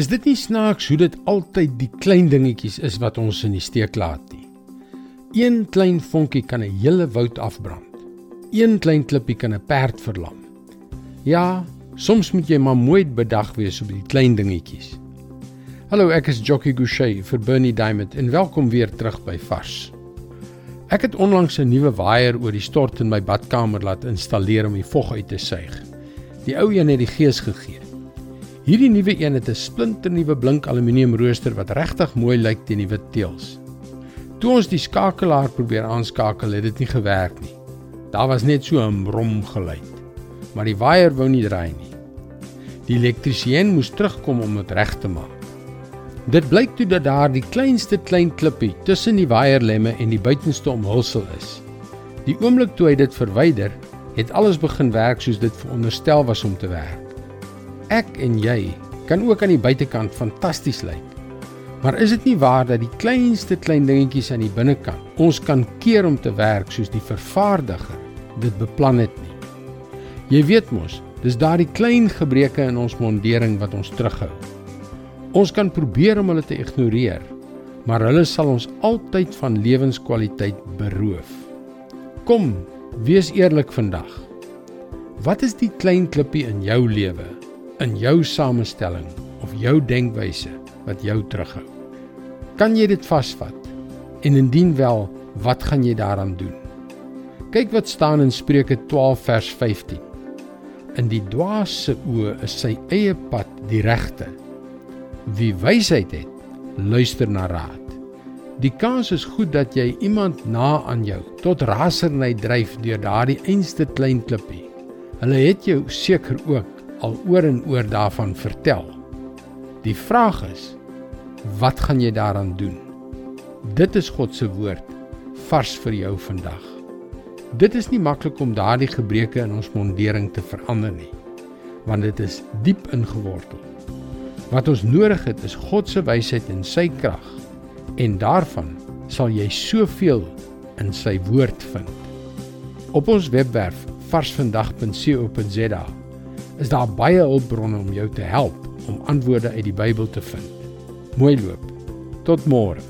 Is dit nie snaaks hoe dit altyd die klein dingetjies is wat ons in die steek laat nie? Een klein vonkie kan 'n hele woud afbrand. Een klein klippie kan 'n perd verlam. Ja, soms moet jy maar mooi bedag wees op die klein dingetjies. Hallo, ek is Jockey Gouchee vir Bernie Diamond en welkom weer terug by Vars. Ek het onlangs 'n nuwe waier oor die stort in my badkamer laat installeer om die vog uit te suig. Die ou een het die gees gegee. Hierdie nuwe een het 'n splinternuwe blink aluminium rooster wat regtig mooi lyk teen die wit teëls. Toe ons die skakelaar probeer aanskakel, het dit nie gewerk nie. Daar was net so 'n brom geluid. Maar die waier wou nie draai nie. Die elektriesien moes terugkom om dit reg te maak. Dit blyk toe dat daar die kleinste klein klippie tussen die waierlemme en die buitenste omhulsel is. Die oomblik toe hy dit verwyder, het alles begin werk soos dit veronderstel was om te werk. Ek en jy kan ook aan die buitekant fantasties lyk. Maar is dit nie waar dat die kleinste klein dingetjies aan die binnekant ons kan keer om te werk soos die vervaardiger dit beplan het nie? Jy weet mos, dis daardie klein gebreke in ons mondering wat ons terughou. Ons kan probeer om hulle te ignoreer, maar hulle sal ons altyd van lewenskwaliteit beroof. Kom, wees eerlik vandag. Wat is die klein klippie in jou lewe in jou samestelling of jou denkwyse wat jou terughou. Kan jy dit vasvat? En indien wel, wat gaan jy daaraan doen? Kyk wat staan in Spreuke 12 vers 15. In die dwaas se oë is sy eie pad die regte. Wie wysheid het, luister na raad. Die kans is goed dat jy iemand na aan jou tot raserny dryf deur daardie einste klein klippie. Hulle het jou seker ook al oor en oor daarvan vertel. Die vraag is, wat gaan jy daaraan doen? Dit is God se woord vars vir jou vandag. Dit is nie maklik om daardie gebreke in ons mondering te verander nie, want dit is diep ingewortel. Wat ons nodig het is God se wysheid en sy krag, en daarvan sal jy soveel in sy woord vind. Op ons webwerf varsvandag.co.za is daar baie hulpbronne om jou te help om antwoorde uit die Bybel te vind. Mooi loop. Tot môre.